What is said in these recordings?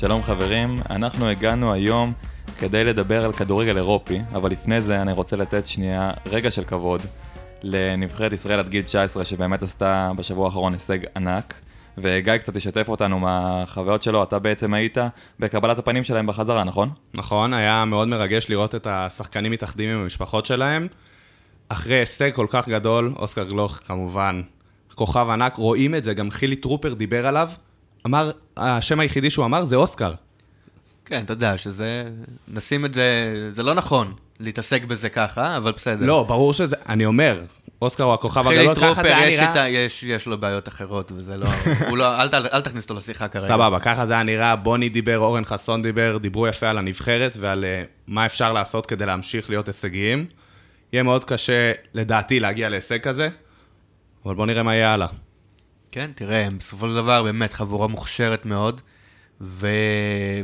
שלום חברים, אנחנו הגענו היום כדי לדבר על כדורגל אירופי, אבל לפני זה אני רוצה לתת שנייה רגע של כבוד לנבחרת ישראל עד גיל 19, שבאמת עשתה בשבוע האחרון הישג ענק. וגיא קצת ישתף אותנו מהחוויות שלו, אתה בעצם היית בקבלת הפנים שלהם בחזרה, נכון? נכון, היה מאוד מרגש לראות את השחקנים מתאחדים עם המשפחות שלהם. אחרי הישג כל כך גדול, אוסקר גלוך כמובן, כוכב ענק, רואים את זה, גם חילי טרופר דיבר עליו, אמר, השם היחידי שהוא אמר זה אוסקר. כן, אתה יודע שזה... נשים את זה... זה לא נכון להתעסק בזה ככה, אבל בסדר. לא, ברור שזה... אני אומר, אוסקר הוא הכוכב הגדול, חילי ככה טרופר, זה היה יש, נראה. איתה, יש, יש לו בעיות אחרות, וזה לא... הוא לא... אל, ת- אל תכניס אותו לשיחה כרגע. סבבה, ככה זה היה נראה, בוני דיבר, אורן חסון דיבר, דיברו יפה על הנבחרת ועל אה, מה אפשר לעשות כדי להמשיך להיות הישגיים. יהיה מאוד קשה, לדעתי, להגיע להישג כזה, אבל בואו נראה מה יהיה הלאה. כן, תראה, הם בסופו של דבר באמת חבורה מוכשרת מאוד, ו...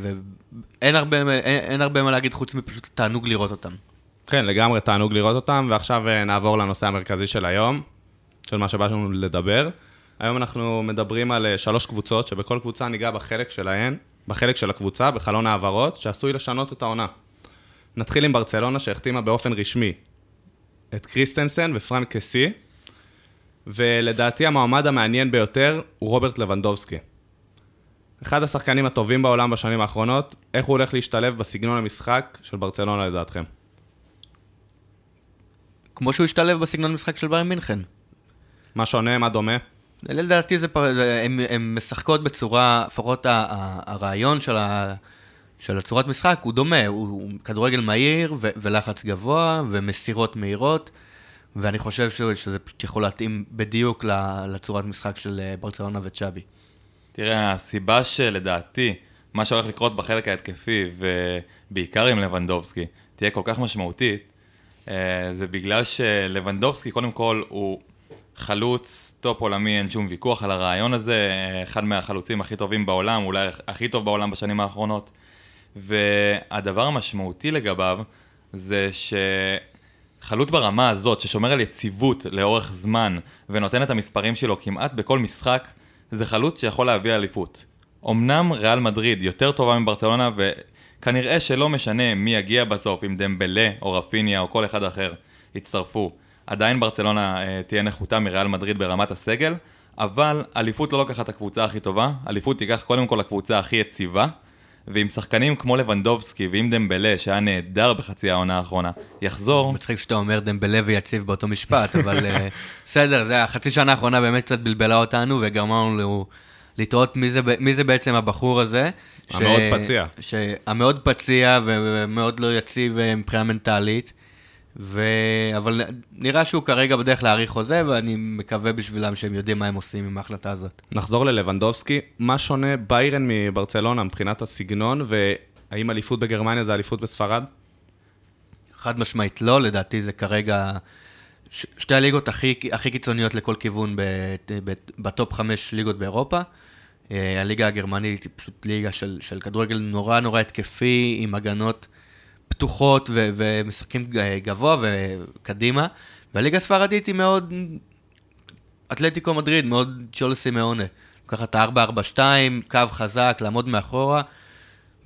ואין הרבה, אין, אין הרבה מה להגיד חוץ מפשוט תענוג לראות אותם. כן, לגמרי תענוג לראות אותם, ועכשיו אה, נעבור לנושא המרכזי של היום, של מה שבא לנו לדבר. היום אנחנו מדברים על אה, שלוש קבוצות, שבכל קבוצה ניגע בחלק שלהן, בחלק של הקבוצה, בחלון העברות, שעשוי לשנות את העונה. נתחיל עם ברצלונה, שהחתימה באופן רשמי את קריסטנסן ופרנק קסי, ולדעתי המועמד המעניין ביותר הוא רוברט לבנדובסקי. אחד השחקנים הטובים בעולם בשנים האחרונות, איך הוא הולך להשתלב בסגנון המשחק של ברצלונה לדעתכם? כמו שהוא השתלב בסגנון משחק של ביירן מינכן. מה שונה, מה דומה? לדעתי זה פר... הם, הם משחקות בצורה, לפחות הרעיון של, ה... של הצורת משחק הוא דומה, הוא, הוא כדורגל מהיר ו... ולחץ גבוה ומסירות מהירות, ואני חושב ש... שזה פשוט יכול להתאים בדיוק לצורת משחק של אה, ברצלונה וצ'אבי. תראה, הסיבה שלדעתי, מה שהולך לקרות בחלק ההתקפי, ובעיקר עם לבנדובסקי, תהיה כל כך משמעותית, אה, זה בגלל שלבנדובסקי, קודם כל, הוא חלוץ טופ עולמי, אין שום ויכוח על הרעיון הזה, אה, אחד מהחלוצים הכי טובים בעולם, אולי הכי טוב בעולם בשנים האחרונות. והדבר המשמעותי לגביו, זה שחלוץ ברמה הזאת, ששומר על יציבות לאורך זמן, ונותן את המספרים שלו כמעט בכל משחק, זה חלוץ שיכול להביא אליפות. אמנם ריאל מדריד יותר טובה מברצלונה, וכנראה שלא משנה מי יגיע בסוף, אם דמבלה או רפיניה או כל אחד אחר יצטרפו. עדיין ברצלונה אה, תהיה נחותה מריאל מדריד ברמת הסגל, אבל אליפות לא לוקחת את הקבוצה הכי טובה, אליפות תיקח קודם כל הקבוצה הכי יציבה, ועם שחקנים כמו לבנדובסקי ועם דמבלה, שהיה נהדר בחצי העונה האחרונה, יחזור, מצחיק שאתה אומר דמבלה ויציב באותו משפט, אבל אה, בסדר, זה החצי שנה האחרונה באמת קצת בלבלה אותנו וגרמה לנו לטעות מי זה, מי זה בעצם הבחור הזה. ש- המאוד פציע. ש... המאוד פציע ומאוד לא יציב אה, מבחינה מנטלית. ו... אבל נראה שהוא כרגע בדרך להאריך חוזה, ואני מקווה בשבילם שהם יודעים מה הם עושים עם ההחלטה הזאת. נחזור ללבנדובסקי, מה שונה ביירן מברצלונה מבחינת הסגנון, והאם אליפות בגרמניה זה אליפות בספרד? חד משמעית לא, לדעתי זה כרגע ש- שתי הליגות הכי, הכי קיצוניות לכל כיוון ב, ב, בטופ חמש ליגות באירופה. אה, הליגה הגרמנית היא פשוט ליגה של, של כדורגל נורא נורא התקפי, עם הגנות פתוחות ו, ומשחקים גבוה וקדימה. והליגה הספרדית היא מאוד אתלטיקו מדריד, מאוד צ'ולו סימאונה. לוקחת 4-4-2, קו חזק, לעמוד מאחורה,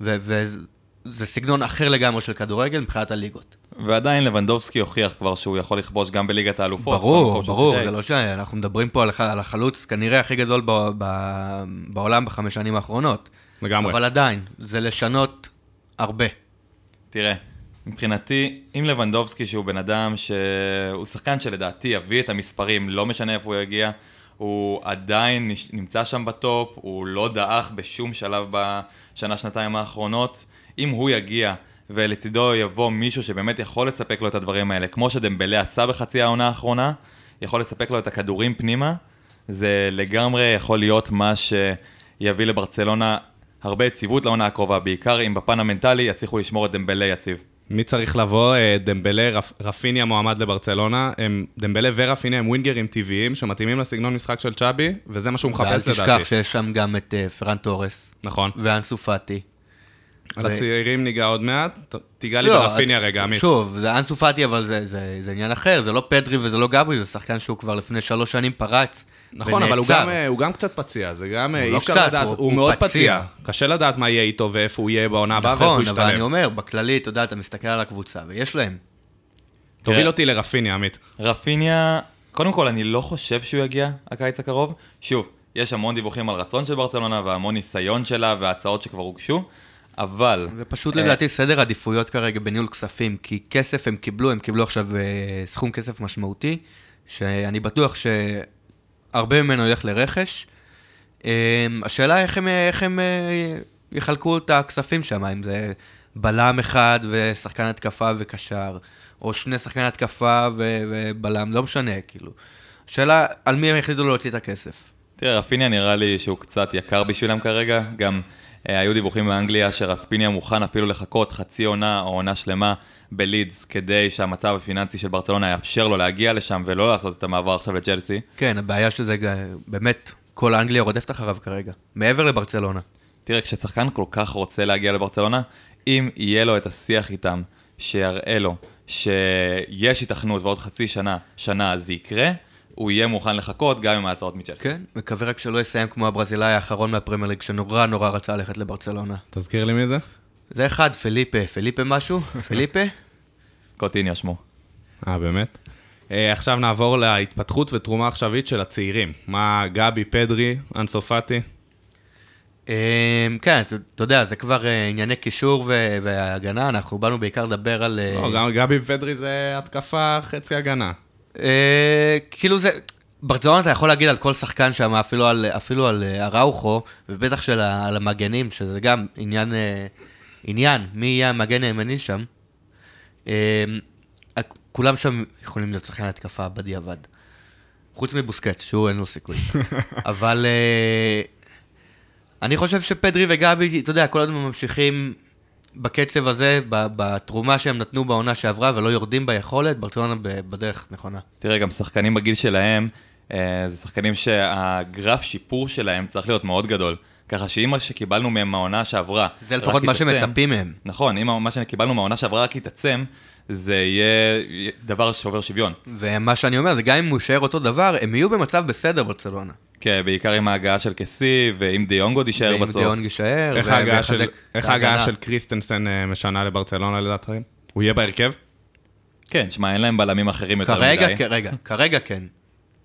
ו- וזה סגנון אחר לגמרי של כדורגל מבחינת הליגות. ועדיין לבנדובסקי הוכיח כבר שהוא יכול לכבוש גם בליגת האלופות. ברור, ברור. זה לא ש... אנחנו מדברים פה על הח- על החלוץ כנראה הכי גדול ב- ב- בעולם בחמש שנים האחרונות. לגמרי. אבל עדיין, זה לשנות הרבה. תראה, מבחינתי, אם לבנדובסקי שהוא בן אדם שהוא שחקן שלדעתי יביא את המספרים, לא משנה איפה הוא יגיע, הוא עדיין נמצא שם בטופ, הוא לא דעך בשום שלב בשנה-שנתיים האחרונות. אם הוא יגיע ולצידו יבוא מישהו שבאמת יכול לספק לו את הדברים האלה, כמו שדמבלה עשה בחצי העונה האחרונה, יכול לספק לו את הכדורים פנימה, זה לגמרי יכול להיות מה שיביא לברצלונה הרבה יציבות לעונה הקרובה, בעיקר אם בפן המנטלי יצליחו לשמור את דמבלה יציב. מי צריך לבוא? אה, דמבלה, רפ, רפיניה מועמד לברצלונה. הם, דמבלה ורפיניה הם ווינגרים טבעיים שמתאימים לסגנון משחק של צ'אבי, וזה מה שהוא ואל מחפש תשכח לדעתי. שיש שם גם את אה, פרן תורס נכון. ואנסו פאטי. על הצעירים ניגע עוד מעט. תיגע לי לא, ברפיניה רגע, עמית. שוב, זה אנסו פאטי, אבל זה, זה, זה עניין אחר, זה לא פדרי וזה לא גברי, זה שחקן שהוא כבר לפני שלוש שנים פרץ. נכון, אבל הוא. גם, אה, הוא גם קצת פציע, זה גם, אה, הוא אי לא אפשר קצת, לדעת, הוא- מאוד פציע. קשה לדעת מה יהיה איתו ואיפה הוא יהיה בעונה הבאה ואיפה הוא נכון, אבל אני ישתלב. אומר, בכללי, אתה יודע, אתה מסתכל על הקבוצה, ויש להם. תוביל. אותי לרפיניה, עמית. רפיניה, קודם כל, אני לא חושב שהוא יגיע הקיץ הקרוב. שוב, יש המון דיווחים על רצון של ברצלונה והמון ניסיון שלה והצעות שכבר הוגשו, אבל... זה פשוט אה, לדעתי סדר עדיפויות כרגע בניהול כספים, כי כסף הם קיבלו, הם קיבלו עכשיו אה, סכום כסף משמעותי, שאני בטוח שהרבה ממנו ילך לרכש. אה, השאלה איך הם, איך הם אה, יחלקו את הכספים שם, אם זה בלם אחד ושחקן התקפה וקשר, או שני שחקני התקפה ו- ובלם, לא משנה, כאילו. השאלה על מי הם החליטו להוציא את הכסף. תראה, רפיניה נראה לי שהוא קצת יקר בשבילם כרגע. גם אה, היו דיווחים באנגליה שרפיניה מוכן אפילו לחכות חצי עונה או עונה שלמה בלידס, כדי שהמצב הפיננסי של ברצלונה יאפשר לו להגיע לשם ולא לעשות את המעבר עכשיו לג'לסי. כן, הבעיה שזה באמת, כל אנגליה רודפת אחריו כרגע, מעבר לברצלונה. תראה, כששחקן כל כך רוצה להגיע לברצלונה, אם יהיה לו את השיח איתם, שיראה לו שיש היתכנות ועוד חצי שנה, שנה זה יקרה, הוא יהיה מוכן לחכות גם עם ההצעות מצ'לסי. כן, מקווה רק שלא יסיים כמו הברזילאי האחרון מהפרמייר ליג, שנורא נורא רצה ללכת לברצלונה. תזכיר לי מי זה? זה אחד, פליפה, פליפה משהו? פליפה? קוטיניו שמו. אה, באמת? אה, עכשיו נעבור להתפתחות ותרומה עכשווית של הצעירים. מה גבי, פדרי, אנסופטי? אמ, כן, אתה- יודע, זה כבר אה, ענייני קישור ו- והגנה, אנחנו באנו בעיקר לדבר על... אה, לא, גם גבי ופדרי זה התקפה חצי הגנה. אה, כאילו זה... ברצלונה אתה יכול להגיד על כל שחקן שם, אפילו על, אפילו על אה, אראוכו, ובטח של על המגנים, שזה גם עניין, אה, עניין, מי יהיה המגן הימני שם. כולם שם יכולים להיות שחקן התקפה בדיעבד. חוץ מבוסקץ, שהוא אין לו סיכוי. אבל אני חושב שפדרי וגבי, אתה יודע, כל הם ממשיכים בקצב הזה, בתרומה שהם נתנו בעונה שעברה ולא יורדים ביכולת, ברצלונה בדרך נכונה. תראה, גם שחקנים בגיל שלהם, אה, זה שחקנים שהגרף שיפור שלהם צריך להיות מאוד גדול. ככה שאם מה שקיבלנו מהם מהעונה שעברה... זה לפחות מה יתעצם- שמצפים מהם. נכון, אם מה שקיבלנו מהעונה שעברה רק יתעצם, זה יהיה דבר שעובר שוויון. ומה שאני אומר, זה גם אם הוא יישאר אותו דבר, הם יהיו במצב בסדר ברצלונה. כן, בעיקר עם ההגעה של קסי, ואם דיונג עוד יישאר ואם בסוף. דיונג יישאר, איך ההגעה של- קריסטנסן אה, משנה לברצלונה לדעתכם? הוא יהיה בהרכב? כן, שמע, אין להם בלמים אחרים יותר כרגע, מדי. כרגע, כרגע כן.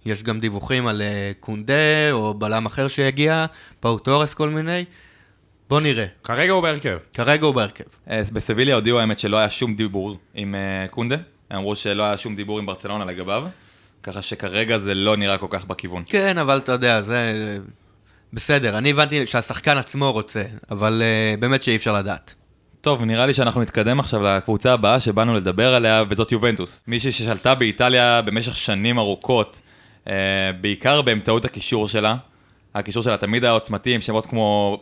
יש גם דיווחים על אה, קונדה, או בלם אחר שיגיע, פאו תורס כל מיני. בוא נראה. כרגע הוא בהרכב. כרגע הוא בהרכב. אה, בסביליה הודיעו האמת שלא היה שום דיבור עם אה, קונדה. הם אמרו שלא היה שום דיבור עם ברצלונה לגביו. ככה שכרגע זה לא נראה כל כך בכיוון. כן, אבל אתה יודע, זה... בסדר, אני הבנתי שהשחקן עצמו רוצה, אבל uh, באמת שאי אפשר לדעת. טוב, נראה לי שאנחנו נתקדם עכשיו לקבוצה הבאה שבאנו לדבר עליה, וזאת יובנטוס. מישהי ששלטה באיטליה במשך שנים ארוכות, אה, בעיקר באמצעות הקישור שלה. הקישור שלה תמיד היה עוצמתי, עם שמות כמו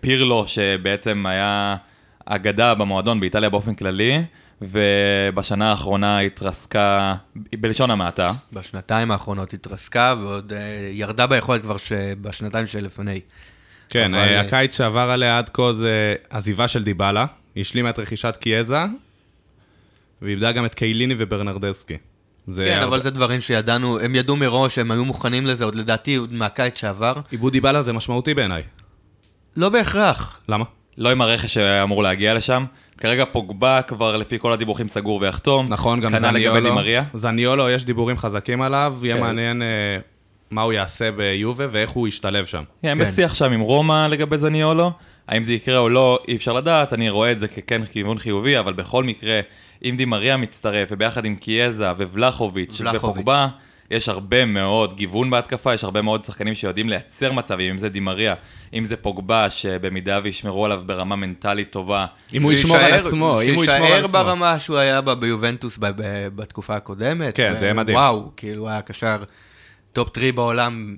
פירלו, שבעצם היה אגדה במועדון באיטליה באופן כללי, ובשנה האחרונה התרסקה, בלשון המעטה. בשנתיים האחרונות התרסקה, ועוד uh, ירדה ביכולת כבר בשנתיים שלפני. כן, אבל, אה, אה, הקיץ שעבר עליה עד כה זה עזיבה של דיבלה, היא השלימה את רכישת קיאזה, ואיבדה גם את קייליני וברנרדסקי. זה כן, הרבה- אבל זה דברים שידענו, הם ידעו מראש, הם היו מוכנים לזה, עוד לדעתי עוד מהקיץ שעבר. עיבוד דיבלה זה משמעותי בעיניי. לא בהכרח. למה? לא עם הרכש שאמור להגיע לשם. כרגע פוגבה כבר לפי כל הדיווחים סגור ויחתום. נכון, גם כנ"ל לגבי זניולו. דימריה. זניולו, יש דיבורים חזקים עליו, יהיה כן. מעניין אה, מה הוא יעשה ביובה ואיך הוא ישתלב שם. כן, הם כן. בשיח שם עם רומא לגבי זניולו. האם זה יקרה או לא, אי אפשר לדעת, אני רואה את זה ככן כיוון חיובי, אבל בכל מקרה, אם דימריה מצטרף, וביחד עם קיאזה ובלחוביץ'. ופוגבה, יש הרבה מאוד גיוון בהתקפה, יש הרבה מאוד שחקנים שיודעים לייצר מצבים, אם זה דימריה, אם זה פוגבה, שבמידה וישמרו עליו ברמה מנטלית טובה. אם הוא ישמור על עצמו, אם הוא ישמור על עצמו. ברמה שהוא היה בה ביובנטוס ב- ב- בתקופה הקודמת. כן, ו- זה יהיה מדהים. וואו, כאילו היה קשר טופ טרי בעולם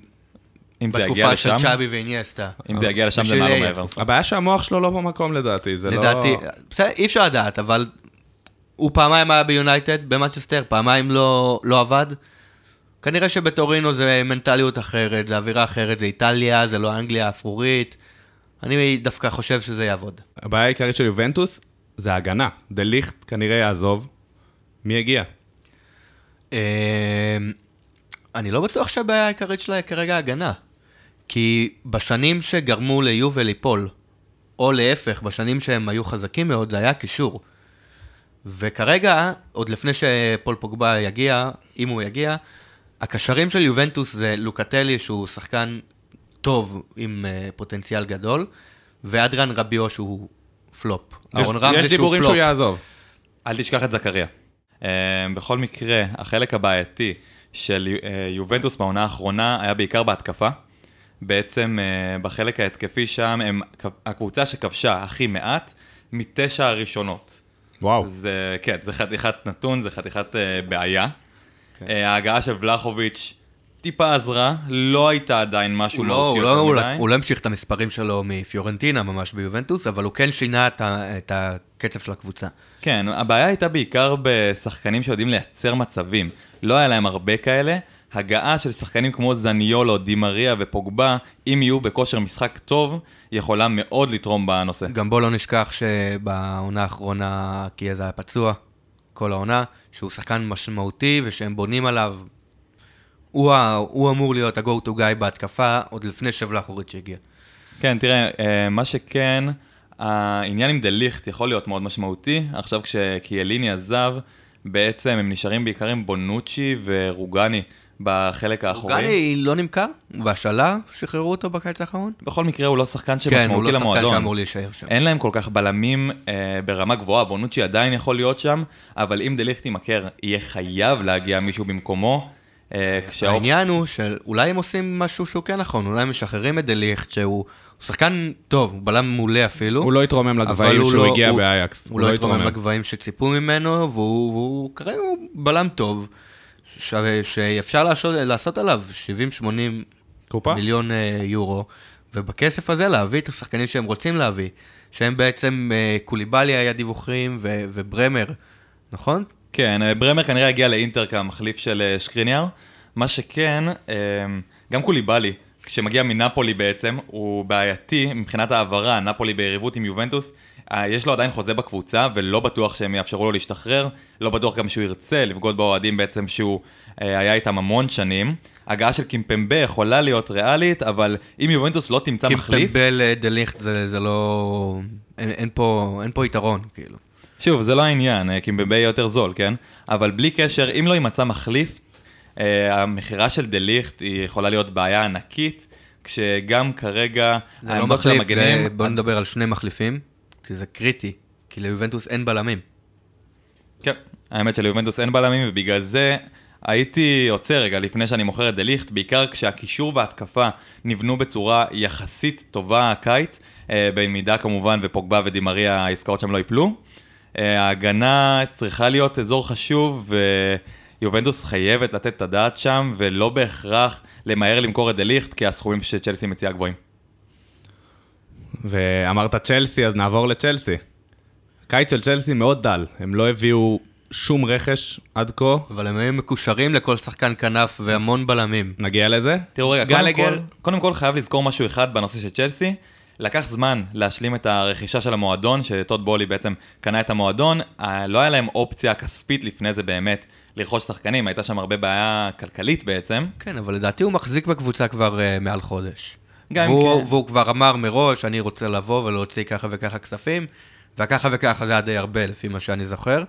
אם זה יגיע בתקופה של לשם, צ'אבי ואינייסטה. אם זה יגיע לשם זה מעל ומעבר. הבעיה שהמוח שלו לא במקום לדעתי, זה לא... לדעתי, בסדר, אי אפשר לדעת, אבל הוא פעמיים היה ביונייטד, במנצ'סטר, פעמיים לא, לא עבד. כנראה שבטורינו זה מנטליות אחרת, זה אווירה אחרת, זה איטליה, זה לא אנגליה האפרורית. אני דווקא חושב שזה יעבוד. הבעיה העיקרית של יובנטוס זה ההגנה. דה ליכט כנראה יעזוב. מי יגיע? אה, אני לא בטוח שהבעיה העיקרית שלה היא כרגע הגנה. כי בשנים שגרמו ליובל ליפול, או להפך, בשנים שהם היו חזקים מאוד, זה היה קישור. וכרגע, עוד לפני שפול פוגבה יגיע, אם הוא יגיע, הקשרים של יובנטוס זה לוקטלי, שהוא שחקן טוב עם uh, פוטנציאל גדול, ואדרן רביו שהוא פלופ. יש, יש שהוא דיבורים פלופ. שהוא יעזוב. אל תשכח את זכריה. אה, בכל מקרה, החלק הבעייתי של אה, יובנטוס בעונה האחרונה היה בעיקר בהתקפה. בעצם אה, בחלק ההתקפי שם הם הקבוצה שכבשה הכי מעט מתשע הראשונות. וואו. זה, כן, זה חתיכת נתון, זה חתיכת אה, בעיה. כן. ההגעה של ולחוביץ' טיפה עזרה, לא הייתה עדיין משהו לא, מהותי לא, יותר הוא, מדי. לא, הוא לא המשיך את המספרים שלו מפיורנטינה ממש ביובנטוס, אבל הוא כן שינה את, הקצב של הקבוצה. כן, הבעיה הייתה בעיקר בשחקנים שיודעים לייצר מצבים. לא היה להם הרבה כאלה. הגעה של שחקנים כמו זניולו, דימריה ופוגבה, אם יהיו בכושר משחק טוב, יכולה מאוד לתרום בנושא. גם בוא לא נשכח שבעונה האחרונה קיאזה היה פצוע, כל העונה, שהוא שחקן משמעותי ושהם בונים עליו. הוא, הוא אמור להיות ה-go to guy בהתקפה עוד לפני שבלחוריץ' שהגיע. כן, תראה, אה, מה שכן, העניין עם דה ליכט יכול להיות מאוד משמעותי. עכשיו כשקיאליני עזב, בעצם הם נשארים בעיקר עם בונוצ'י ורוגני בחלק האחורי. גני לא נמכר? בהשאלה שחררו אותו בקיץ האחרון? בכל מקרה הוא לא שחקן כן, הוא שמשמעותי לא שחקן למועדון. שאמור להישאר שם. אין להם כל כך בלמים אה, ברמה גבוהה, בונוצ'י עדיין יכול להיות שם, אבל אם דליכט יימכר, יהיה חייב להגיע מישהו במקומו. אה, כשהאופ- העניין הוא שאולי הם עושים משהו שהוא כן נכון, אולי הם משחררים את דליכט, שהוא הוא שחקן טוב, הוא בלם מעולה אפילו. הוא לא התרומם לגבהים הוא שהוא לא- הגיע הוא- באייקס. הוא לא התרומם לגבהים שציפו ממנו, והוא, והוא כרגע הוא בלם טוב, ש, שאפשר לעשות, לעשות עליו 70-80 קופה? מיליון אה, יורו, ובכסף הזה להביא את השחקנים שהם רוצים להביא, שהם בעצם אה, קוליבאלי היה דיווחים ו, וברמר, נכון? כן, אה, ברמר כנראה יגיע לאינטר כמחליף של שקריניאר. מה שכן, אה, גם קוליבאלי, כשמגיע מנפולי בעצם, הוא בעייתי מבחינת העברה, נפולי ביריבות עם יובנטוס. אה, יש לו עדיין חוזה בקבוצה, ולא בטוח שהם יאפשרו לו להשתחרר. לא בטוח גם שהוא ירצה לבגוד באוהדים בעצם שהוא אה, היה איתם המון שנים. הגעה של קימפמבה יכולה להיות ריאלית, אבל אם יובנטוס לא תמצא מחליף... קימפמבל אה, דליכט זה, זה לא... אין, אין, פה, אין פה יתרון, כאילו. שוב, זה לא העניין, אה, יהיה יותר זול, כן? אבל בלי קשר, אם לא יימצא מחליף, אה, המכירה של דה ליכט היא יכולה להיות בעיה ענקית, כשגם כרגע זה לא מחליף, זה, המגנים... בוא נדבר על שני מחליפים, כי זה קריטי, כי ליובנטוס אין בלמים. כן, האמת שליובנטוס אין בלמים, ובגלל זה הייתי עוצר רגע לפני שאני מוכר את דה ליכט, בעיקר כשהקישור וההתקפה נבנו בצורה יחסית טובה הקיץ, אה, במידה כמובן ופוגבה ודימריה העסקאות שם לא ייפלו. אה, ההגנה צריכה להיות אזור חשוב, ויובנטוס חייבת לתת את הדעת שם, ולא בהכרח למהר למכור את דה ליכט, כי הסכומים שצ'לסי מציעה גבוהים. ואמרת צ'לסי, אז נעבור לצ'לסי. קיץ של צ'לסי מאוד דל, הם לא הביאו שום רכש עד כה, אבל הם היו מקושרים לכל שחקן כנף והמון בלמים. נגיע לזה. תראו רגע, קודם כל, קודם כל חייב לזכור משהו אחד בנושא של צ'לסי. לקח זמן להשלים את הרכישה של המועדון, שטוד בולי בעצם קנה את המועדון. אה, לא היה להם אופציה כספית לפני זה באמת לרכוש שחקנים, הייתה שם הרבה בעיה כלכלית בעצם. כן, אבל לדעתי הוא מחזיק בקבוצה כבר uh, מעל חודש. גם והוא, כן. והוא כבר אמר מראש, אני רוצה לבוא ולהוציא ככה וככה כספים, וככה וככה זה היה די הרבה, לפי מה שאני זוכר.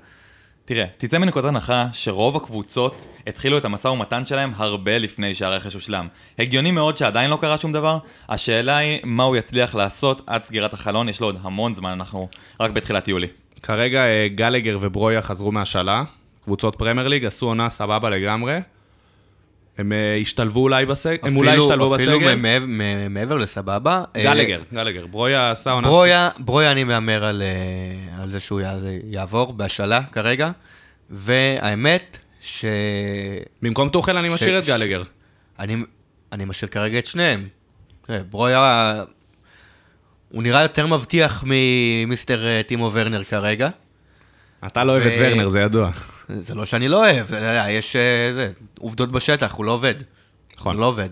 תראה, תצא מנקודת הנחה שרוב הקבוצות התחילו את המשא ומתן שלהם הרבה לפני שהרכש הושלם. הגיוני מאוד שעדיין לא קרה שום דבר, השאלה היא מה הוא יצליח לעשות עד סגירת החלון, יש לו עוד המון זמן, אנחנו רק בתחילת יולי. כרגע אה, גלגר וברויה חזרו מהשאלה, קבוצות פרמייר ליג, עשו עונה סבבה לגמרי. הם אה, השתלבו אולי בסגל, הם אולי אפילו- השתלבו אפילו בסגל. מ- מעבר לסבבה. אה, גלגר, גלגר, ברויה עשה עונה... ברויה, ברויה אני מהמר על, אה, על זה שהוא יע- יעבור בהשאלה כרגע, והאמת ש... במקום טוחל אני משאיר את גלגר. אני, אני משאיר כרגע את שניהם. ברויה, הוא נראה יותר מבטיח ממיסטר טימו ורנר כרגע. אתה לא אוהב את ורנר, זה ידוע. זה לא שאני לא אוהב, יש אה, זה, עובדות בשטח, הוא לא עובד. נכון. הוא לא עובד.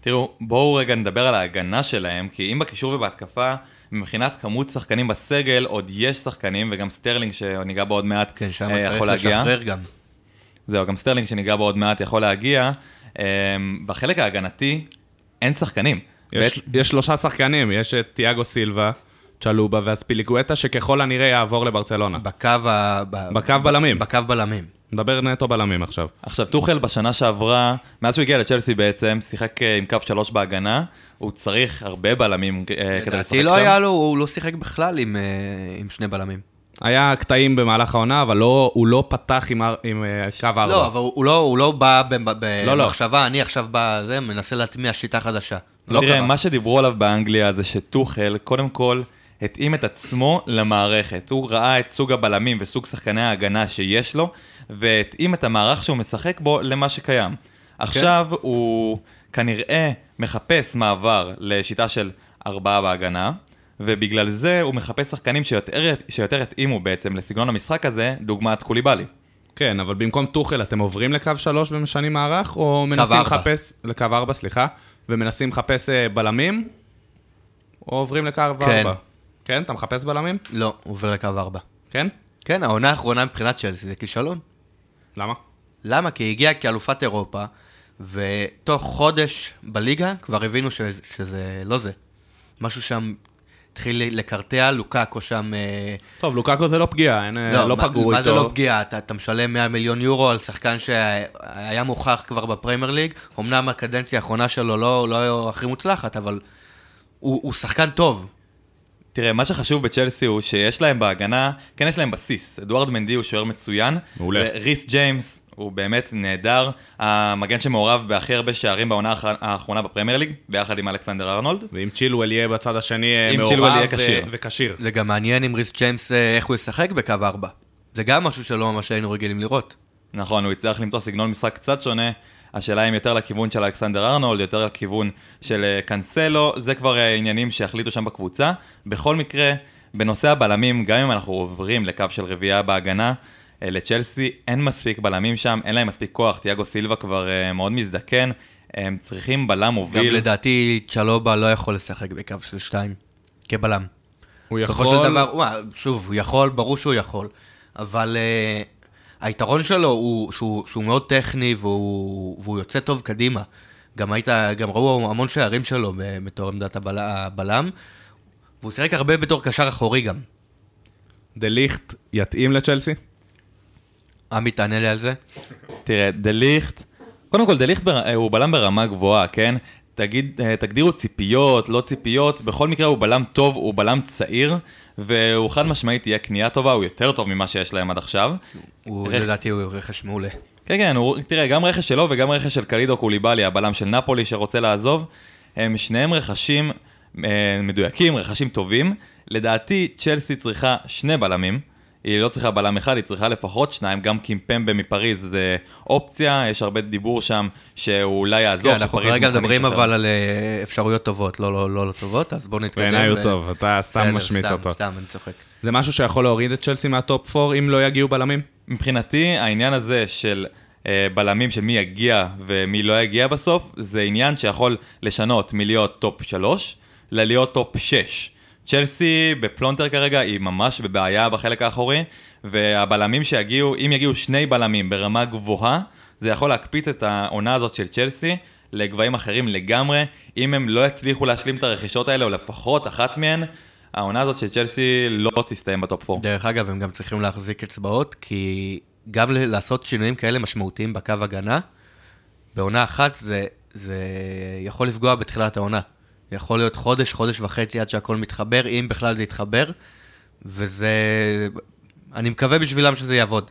תראו, בואו רגע נדבר על ההגנה שלהם, כי אם בקישור ובהתקפה, מבחינת כמות שחקנים בסגל, עוד יש שחקנים, וגם סטרלינג, שניגע בו עוד מעט, כן, שם אה, צריך יכול להגיע. לשחרר גם. זהו, גם סטרלינג שניגע בו עוד מעט יכול להגיע. אה, בחלק ההגנתי, אין שחקנים. יש, יש שלושה שחקנים, יש את תיאגו סילבה, צ'לובה ואספיליגואטה, שככל הנראה יעבור לברצלונה. בקו ה... ב- בקו בלמים. בקו בלמים. נדבר נטו בלמים עכשיו. עכשיו, טוחל בשנה שעברה, מאז שהוא הגיע לצ'לסי בעצם, שיחק אה, עם קו שלוש בהגנה, הוא צריך הרבה בלמים אה, כדי לשחק לדעתי שם. לא היה לו, הוא לא שיחק בכלל עם, אה, עם שני בלמים. היה קטעים במהלך העונה, אבל לא, הוא לא פתח עם, עם קו ארבע. לא, אבל הוא לא, הוא לא בא ב- לא, לא. במחשבה, אני עכשיו בא, זה, מנסה להטמיע שיטה חדשה. לא תראה, קרה. מה שדיברו עליו באנגליה זה שטוחל, קודם כל, התאים את עצמו למערכת. הוא ראה את סוג הבלמים וסוג שחקני ההגנה שיש לו, והתאים את המערך שהוא משחק בו למה שקיים. עכשיו הוא כנראה מחפש מעבר לשיטה של ארבעה בהגנה, ובגלל זה הוא מחפש שחקנים שיותר, שיותר התאימו בעצם לסגנון המשחק הזה, דוגמת קוליבאלי. כן, אבל במקום טוחל אתם עוברים לקו שלוש ומשנים מערך, או מנסים ארבע. לחפש, לקו ארבע, סליחה, ומנסים לחפש אה, בלמים, או עוברים לקו כן. ארבע? כן, אתה מחפש בלמים? לא, הוא עובר לקו ארבע. כן? כן, העונה האחרונה מבחינת צ'לסי זה כישלון. למה? למה? כי היא הגיעה כאלופת אירופה, ותוך חודש בליגה כבר הבינו ש- שזה לא זה. משהו שם התחיל לקרטע, לוקאקו שם... אה, טוב, לוקאקו זה לא פגיעה, אין, אה, לא מה- פגעו מה איתו. זה לא פגיעה? אתה, אתה משלם 100 מיליון יורו על שחקן שהיה מוכח כבר בפריימר ליג, אמנם הקדנציה האחרונה שלו לא, לא הכי מוצלחת, אבל הוא, הוא שחקן טוב. תראה, מה שחשוב בצ'לסי הוא שיש להם בהגנה, כן יש להם בסיס. אדוארד מנדי הוא שוער מצוין. מעולה. ריס ג'יימס הוא באמת נהדר. המגן שמעורב בהכי הרבה שערים בעונה האח- האחרונה בפרמייר ליג, ביחד עם אלכסנדר ארנולד. ואם צ'ילואל יהיה בצד השני אה, מעורב כשיר. וכשיר. זה גם מעניין עם ריס ג'יימס אה, איך הוא ישחק בקו 4. זה גם משהו שלא ממש היינו רגילים לראות. נכון, הוא יצטרך למצוא סגנון משחק קצת שונה. השאלה אם יותר לכיוון של אלכסנדר ארנולד, יותר לכיוון של אה, קאנסלו, זה כבר אה, עניינים שיחליטו שם בקבוצה. בכל מקרה, בנושא הבלמים, גם אם אנחנו עוברים לקו של רביעייה בהגנה, אה, לצ'לסי אין מספיק בלמים שם, אין להם מספיק כוח, תיאגו סילבה כבר מאוד מזדקן, הם צריכים בלם גם מוביל. לדעתי צ'לובה לא יכול לשחק בקו של 2 כבלם. הוא בסופו יכול... של דבר, הוא, שוב, הוא יכול, ברור שהוא יכול, אבל uh, היתרון שלו הוא שהוא, שהוא מאוד טכני והוא, והוא יוצא טוב קדימה. גם היית, גם ראו המון שערים שלו בתור עמדת הבל, הבלם, והוא שיחק הרבה בתור קשר אחורי גם. דה ליכט יתאים לצ'לסי? עמי, תענה לי על זה. תראה, דה ליכט, קודם כל דה ליכט בר... הוא בלם ברמה גבוהה, כן? תגיד, אה, תגדירו ציפיות, לא ציפיות, בכל מקרה הוא בלם טוב, הוא בלם צעיר, והוא חד משמעית יהיה קנייה טובה, הוא יותר טוב ממה שיש להם עד עכשיו. הוא, רכ- לדעתי הוא רכש מעולה. כן, כן, הוא, תראה, גם רכש שלו וגם רכש של קלידו קוליבאלי, הבלם של נפולי שרוצה לעזוב, הם שניהם רכשים אה, מדויקים, רכשים טובים. לדעתי, צ'לסי צריכה שני בלמים. היא לא צריכה בלם אחד, היא צריכה לפחות שניים, גם קימפמבה מפריז זה אופציה, יש הרבה דיבור שם שהוא אולי יעזוב, כן, אנחנו כרגע מדברים. אבל על אה, אפשרויות טובות, לא, לא, לא, לא טובות, אז בואו נתקדם. בעיניי הוא ו- טוב, אתה סתם משמיץ סתם, אותו. סתם, אני צוחק. זה משהו שיכול להוריד את צ'לסי מהטופ 4 אם לא יגיעו בלמים? מבחינתי, העניין הזה של אה, בלמים של מי יגיע ומי לא יגיע בסוף, זה עניין שיכול לשנות מלהיות טופ 3 ללהיות טופ 6. צ'לסי בפלונטר כרגע היא ממש בבעיה בחלק האחורי, והבלמים שיגיעו, אם יגיעו שני בלמים ברמה גבוהה, זה יכול להקפיץ את העונה הזאת של צ'לסי לגבהים אחרים לגמרי. אם הם לא יצליחו להשלים את הרכישות האלה, או לפחות אחת מהן, העונה הזאת של צ'לסי לא תסתיים בטופ 4. דרך אגב, הם גם צריכים להחזיק אצבעות, כי גם לעשות שינויים כאלה משמעותיים בקו הגנה, בעונה אחת זה, זה יכול לפגוע בתחילת העונה. יכול להיות חודש, חודש וחצי עד שהכל מתחבר, אם בכלל זה יתחבר, וזה... אני מקווה בשבילם שזה יעבוד.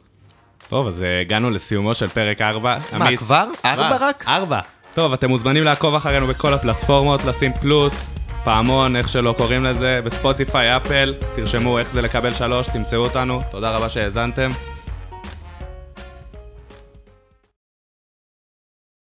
טוב, אז אה, הגענו לסיומו של פרק 4. מה, כבר? ארבע רק? ארבע. טוב, אתם מוזמנים לעקוב אחרינו בכל הפלטפורמות, לשים פלוס, פעמון, איך שלא קוראים לזה, בספוטיפיי, אפל, תרשמו איך זה לקבל שלוש, תמצאו אותנו. תודה רבה שהאזנתם.